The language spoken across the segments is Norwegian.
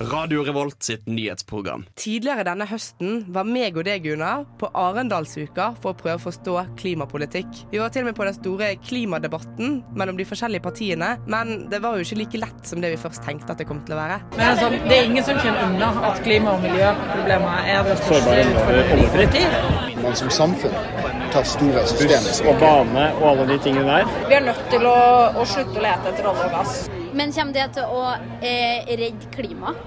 Radio Revolt sitt nyhetsprogram. Tidligere denne høsten var meg og deg, Gunnar, på Arendalsuka for å prøve å forstå klimapolitikk. Vi var til og med på den store klimadebatten mellom de forskjellige partiene, men det var jo ikke like lett som det vi først tenkte at det kom til å være. Men altså, det er ingen som kommer unna at klima- og miljøproblemer er det største utfordringen man som samfunn tar store systemer. og bane og alle de tingene der. Vi er nødt til å, å slutte å lete etter olje og gass. Men kommer det til å eh, redde klimaet?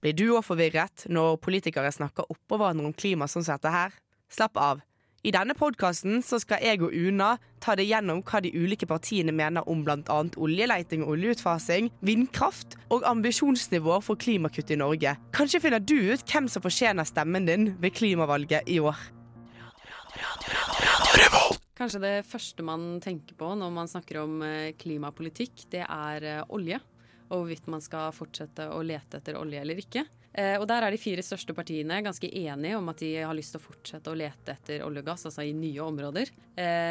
Blir du òg forvirret når politikere snakker oppå hverandre om klima sånn som dette her? Slapp av. I denne podkasten skal jeg og Una ta det gjennom hva de ulike partiene mener om bl.a. oljeleiting og oljeutfasing, vindkraft og ambisjonsnivåer for klimakutt i Norge. Kanskje finner du ut hvem som fortjener stemmen din ved klimavalget i år. Kanskje det første man tenker på når man snakker om eh, klimapolitikk, det er eh, olje. Og hvorvidt man skal fortsette å lete etter olje eller ikke. Eh, og der er de fire største partiene ganske enige om at de har lyst til å fortsette å lete etter olje og gass, altså i nye områder.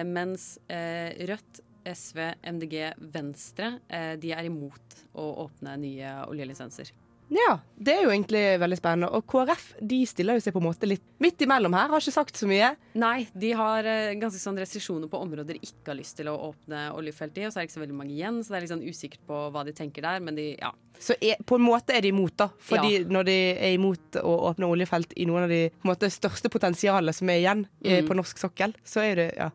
Mens Rødt, SV, MDG, Venstre de er imot å åpne nye oljelisenser. Ja, det er jo egentlig veldig spennende. Og KrF de stiller jo seg på en måte litt midt imellom her. Har ikke sagt så mye. Nei, de har eh, ganske sånn restriksjoner på områder de ikke har lyst til å åpne oljefelt i. Og så er det ikke så veldig mange igjen, så det er litt sånn usikkert på hva de tenker der. Men de, ja. Så er, på en måte er de imot, da. Fordi Ja. når de er imot å åpne oljefelt i noen av de måte, største potensialene som er igjen eh, Mm. på norsk sokkel, så er det ja.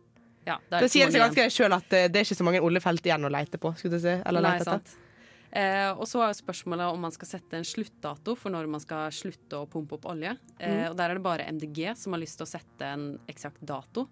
ja det er Da sier det seg ganske sjøl at eh, det er ikke så mange oljefelt igjen å leite på. Skulle du si, eller Nei, leite etter. sant. Eh, og så er jo spørsmålet om man skal sette en sluttdato for når man skal slutte å pumpe opp olje. Eh, mm. og der er det bare MDG som har lyst til å sette en eksakt dato.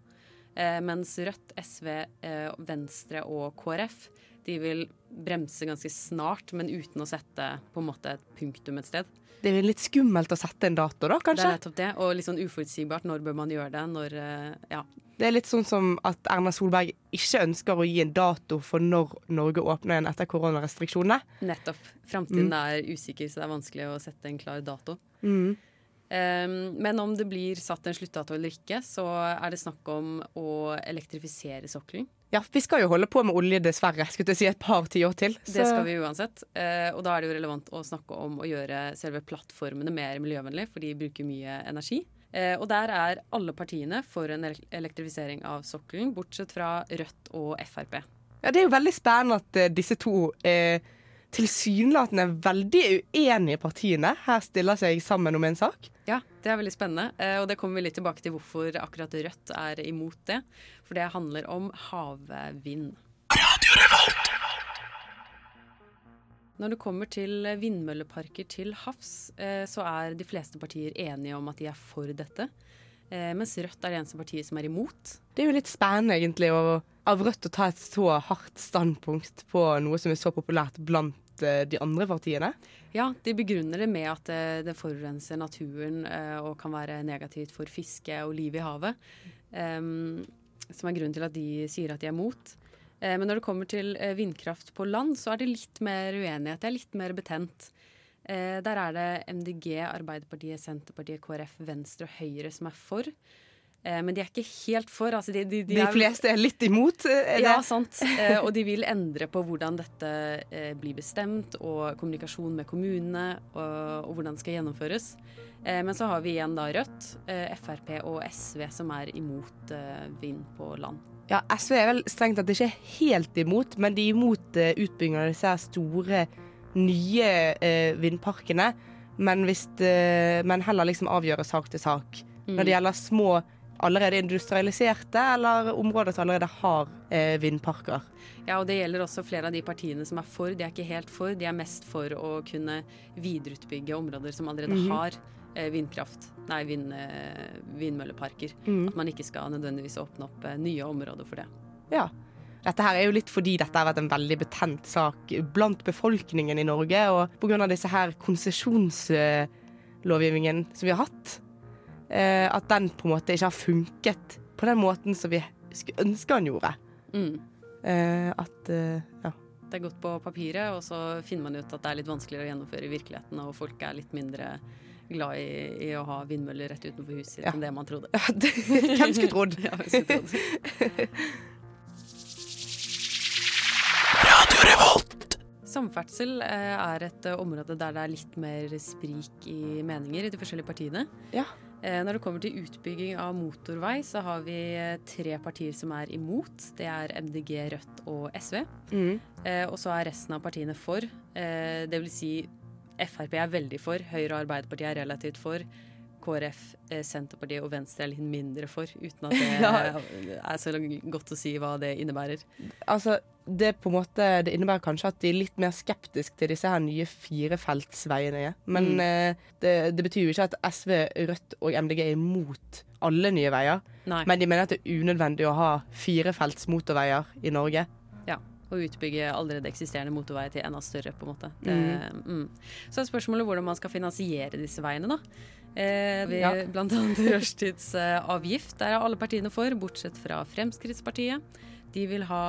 Eh, mens Rødt, SV, eh, Venstre og KrF de vil bremse ganske snart, men uten å sette på en måte et punktum et sted. Det er litt skummelt å sette en dato, da, Det er kanskje? nettopp det, og litt sånn uforutsigbart. Når bør man gjøre det? Når, eh, ja. Det er litt sånn som at Erna Solberg ikke ønsker å gi en dato for når Norge åpner igjen etter koronarestriksjonene. Nettopp. Framtiden Mm. er usikker, så det er vanskelig å sette en klar dato. Mm. Um, men om det blir satt en sluttdato eller ikke, så er det snakk om å elektrifisere sokkelen. Ja, vi skal jo holde på med olje, dessverre. Skulle jeg si et par tiår til. Det skal vi uansett. Uh, og da er det jo relevant å snakke om å gjøre selve plattformene mer miljøvennlig, for de bruker mye energi. Eh, og der er alle partiene for en elektrifisering av sokkelen, bortsett fra Rødt og Frp. Ja, Det er jo veldig spennende at eh, disse to eh, tilsynelatende veldig uenige partiene her stiller seg sammen om en sak. Ja, det er veldig spennende. eh, Og det kommer vi litt tilbake til hvorfor akkurat Rødt er imot det. For det handler om havvind. Når det kommer til vindmølleparker til havs, eh, så er de fleste partier enige om at de er for dette. Eh, Mens Rødt er det eneste partiet som er imot. Det er jo litt spennende egentlig av Rødt å ta et så hardt standpunkt på noe som er så populært blant eh, de andre partiene. Ja, de begrunner det med at det forurenser naturen og kan være negativt for fiske og liv i havet. Em, som er grunnen til at de sier at de er mot. Eh, men når det kommer til eh, vindkraft på land, så er det litt mer uenighet. Det er litt mer betent. Eh, der er det MDG, Arbeiderpartiet, Senterpartiet, KrF, Venstre og Høyre som er for. Men de er ikke helt for. Altså de, de, De, fleste er litt imot. Er ja, sant. Og de vil endre på hvordan dette blir bestemt, og kommunikasjon med kommunene, og, og hvordan det skal gjennomføres. Men så har vi igjen da Rødt, Frp og SV som er imot vind på land. Ja, SV er vel strengt tatt ikke helt imot, men de er imot uh, utbygging av disse store, nye eh, vindparkene. Men, hvis det, men heller liksom avgjøre sak til sak. Mm. Når det gjelder små, allerede industrialiserte, eller områder som allerede har eh, vindparker. Ja, og det gjelder også flere av de partiene som er for. De er ikke helt for, de er mest for å kunne videreutbygge områder som allerede Mhm. har eh, vindkraft, nei, vind, eh, vindmølleparker. Mm. At man ikke skal nødvendigvis åpne opp eh, nye områder for det. Ja. Dette her er jo litt fordi dette har vært en veldig betent sak blant befolkningen i Norge, og pga. disse her konsesjonslovgivningen som vi har hatt, eh, at den på en måte ikke har funket på den måten som vi skulle ønske den gjorde. Mm. Eh, at eh, ja. Det er godt på papiret, og så finner man ut at det er litt vanskeligere å gjennomføre i virkeligheten, og folk er litt mindre glad i, i å ha vindmøller rett utenfor huset sitt Ja. enn det man trodde. Hvem skulle trodd? Ja? Samferdsel eh, er et eh, område der det er litt mer sprik i meninger i de forskjellige partiene. Ja. Eh, Når det kommer til utbygging av motorvei, så har vi tre partier som er imot. Det er MDG, Rødt og SV. Mm. Og så er resten av partiene for. Det vil si Frp er veldig for, Høyre og Arbeiderpartiet er relativt for. KrF, eh, Senterpartiet og Venstre er litt mindre for, uten at det er så godt å si hva det innebærer. Altså, det på måte Det innebærer kanskje at de er litt mer skeptiske til disse her nye firefeltsveiene. Men Mm. eh, det, det betyr jo ikke at SV, Rødt og MDG er imot alle nye veier. Nei. Men de mener at det er unødvendig å ha firefelts motorveier i Norge. Ja, og utbygge allerede eksisterende motorveier til enda større, på en måte. Det, Mm. mm. Så er spørsmålet hvordan man skal finansiere disse veiene, da. Eh, vi, Ja. Blant annet rushtidsavgift. Der er alle partiene for, bortsett fra Fremskrittspartiet. De vil ha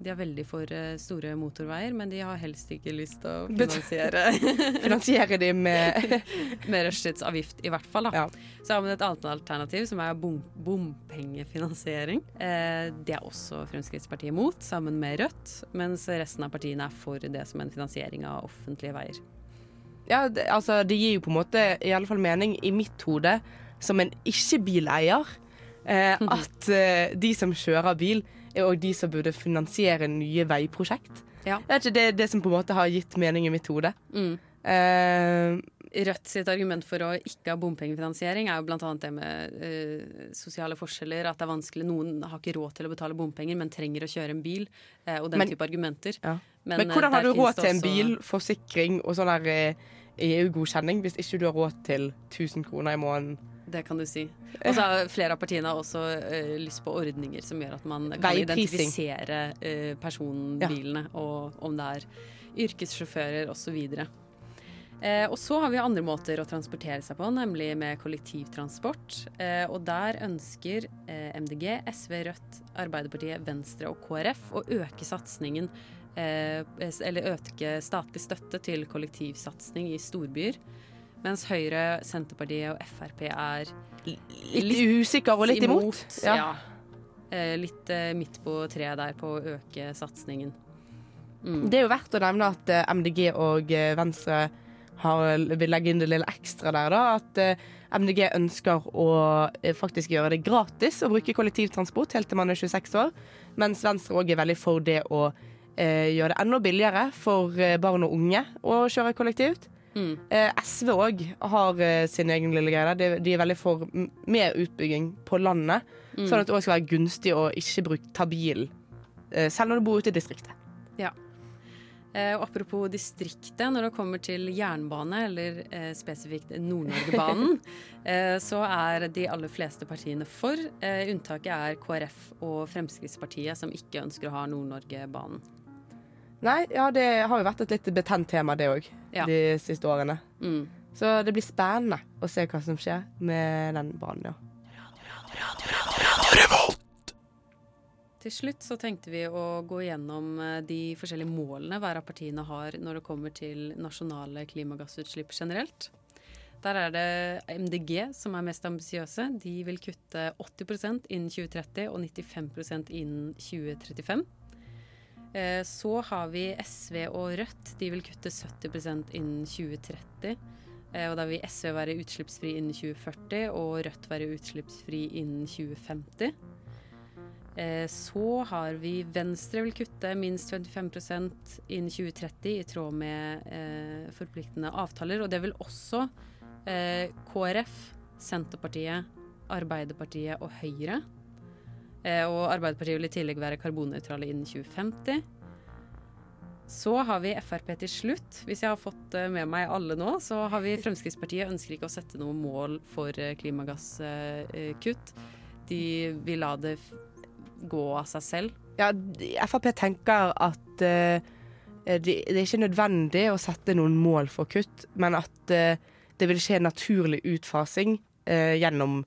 De er veldig for eh, store motorveier, men de har helst ikke lyst til å finansiere Finansiere de med med rushtidsavgift, i hvert fall. Da. Ja. Så har man et annet alternativ, som er bom bompengefinansiering. Eh, det er også Fremskrittspartiet mot, sammen med Rødt, mens resten av partiene er for det som en finansiering av offentlige veier. Ja, det, altså, det gir jo på en måte i alle fall mening i mitt hode, som en ikke-bileier, eh, at eh, de som kjører bil, er òg de som burde finansiere nye veiprosjekt. Ja. Det er ikke det, det som på en måte har gitt mening i mitt hode. Mm. Uh, Rødt sitt argument for å ikke ha bompengefinansiering er jo bl.a. det med uh, sosiale forskjeller. At det er vanskelig. Noen har ikke råd til å betale bompenger, men trenger å kjøre en bil. Uh, og den Men- type argumenter. ja. Men, Men, hvordan har du råd til en bil, forsikring og sånn EU-godkjenning hvis ikke du har råd til 1000 kroner i måneden? Det kan du si. Og så har flere av partiene også uh, lyst på ordninger som gjør at man kan identifisere uh, personbilene, og om det er yrkessjåfører osv. Eh, og så har vi andre måter å transportere seg på, nemlig med kollektivtransport. Eh, og der ønsker eh, MDG, SV, Rødt, Arbeiderpartiet, Venstre og KrF å øke satsingen eh, eller øke statlig støtte til kollektivsatsing i storbyer. Mens Høyre, Senterpartiet og Frp er Litt, usikker og litt imot. Ja. Eh, litt eh, midt på treet der på å øke satsingen. Mm. Det er jo verdt å nevne at eh, MDG og Venstre har, vil legge inn det lille ekstra der, da. At MDG ønsker å faktisk gjøre det gratis å bruke kollektivtransport helt til man er 26 år. Mens Venstre òg er veldig for det å eh, gjøre det enda billigere for barn og unge å kjøre kollektivt. Mm. Eh, SV òg har eh, sin egen lille greie. De, de er veldig for mer utbygging på landet. Mm. Sånn at det òg skal være gunstig å ikke bruke, ta bilen, eh, selv når du bor ute i distriktet. Ja. Eh, og apropos distriktet, når det kommer til jernbane, eller eh, spesifikt Nord-Norgebanen, eh, så er de aller fleste partiene for. Eh, unntaket er KrF og Fremskrittspartiet, som ikke ønsker å ha Nord-Norgebanen. Nei, ja, det har jo vært et litt betent tema, det òg, Ja. de siste årene. Mm. Så det blir spennende å se hva som skjer med den banen, ja. Til slutt så tenkte vi å gå gjennom eh, de forskjellige målene hver av partiene har når det kommer til nasjonale klimagassutslipp generelt. Der er det MDG som er mest ambisiøse. De vil kutte 80% innen 2030 og 95% innen 2035. Eh, Så har vi SV og Rødt. De vil kutte 70% innen 2030. Eh, Og da vil SV være utslippsfri innen 2040 og Rødt være utslippsfri innen 2050. Eh, Så har vi Venstre vil kutte minst 25% innen 2030 i tråd med forpliktende avtaler. Og det vil også KrF, Senterpartiet, Arbeiderpartiet og Høyre. Eh, og Arbeiderpartiet vil i tillegg være karbonnøytrale innen 2050. Så har vi Frp til slutt. Hvis jeg har fått eh, med meg alle nå, så har vi Fremskrittspartiet ønsker ikke å sette noe mål for eh, klimagasskutt. De vil la det gå av seg selv. ja Frp tenker at uh, det, det er ikke nødvendig å sette noen mål for kutt, men at uh, det vil skje naturlig utfasing uh, gjennom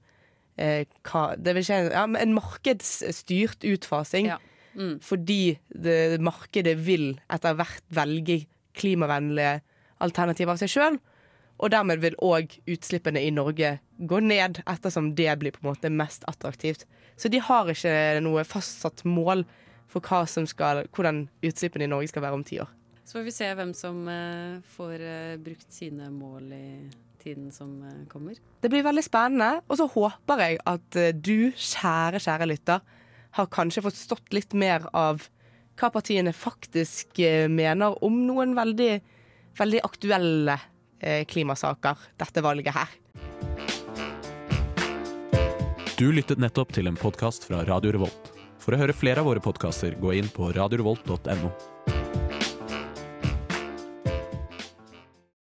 eh, hva Det vil skje ja, en markedsstyrt utfasing. Ja. Mm. Fordi det, markedet vil etter hvert velge klimavennlige alternativer av seg sjøl. Og dermed vil òg utslippene i Norge gå ned, ettersom det blir på en måte mest attraktivt. Så de har ikke noe fastsatt mål for skal, hvordan utslippene i Norge skal være om ti år. Så får vi se hvem som eh, får eh, brukt sine mål i tiden som eh, kommer. Det blir veldig spennende, og så håper jeg at eh, du, kjære, kjære lytter, har kanskje forstått litt mer av hva partiene faktisk eh, mener om noen veldig, veldig aktuelle klimasaker, dette valget her. Du lyttet nettopp til en podkast fra Radio Revolt. For å høre flere av våre podkaster, gå inn på radiorevolt.no.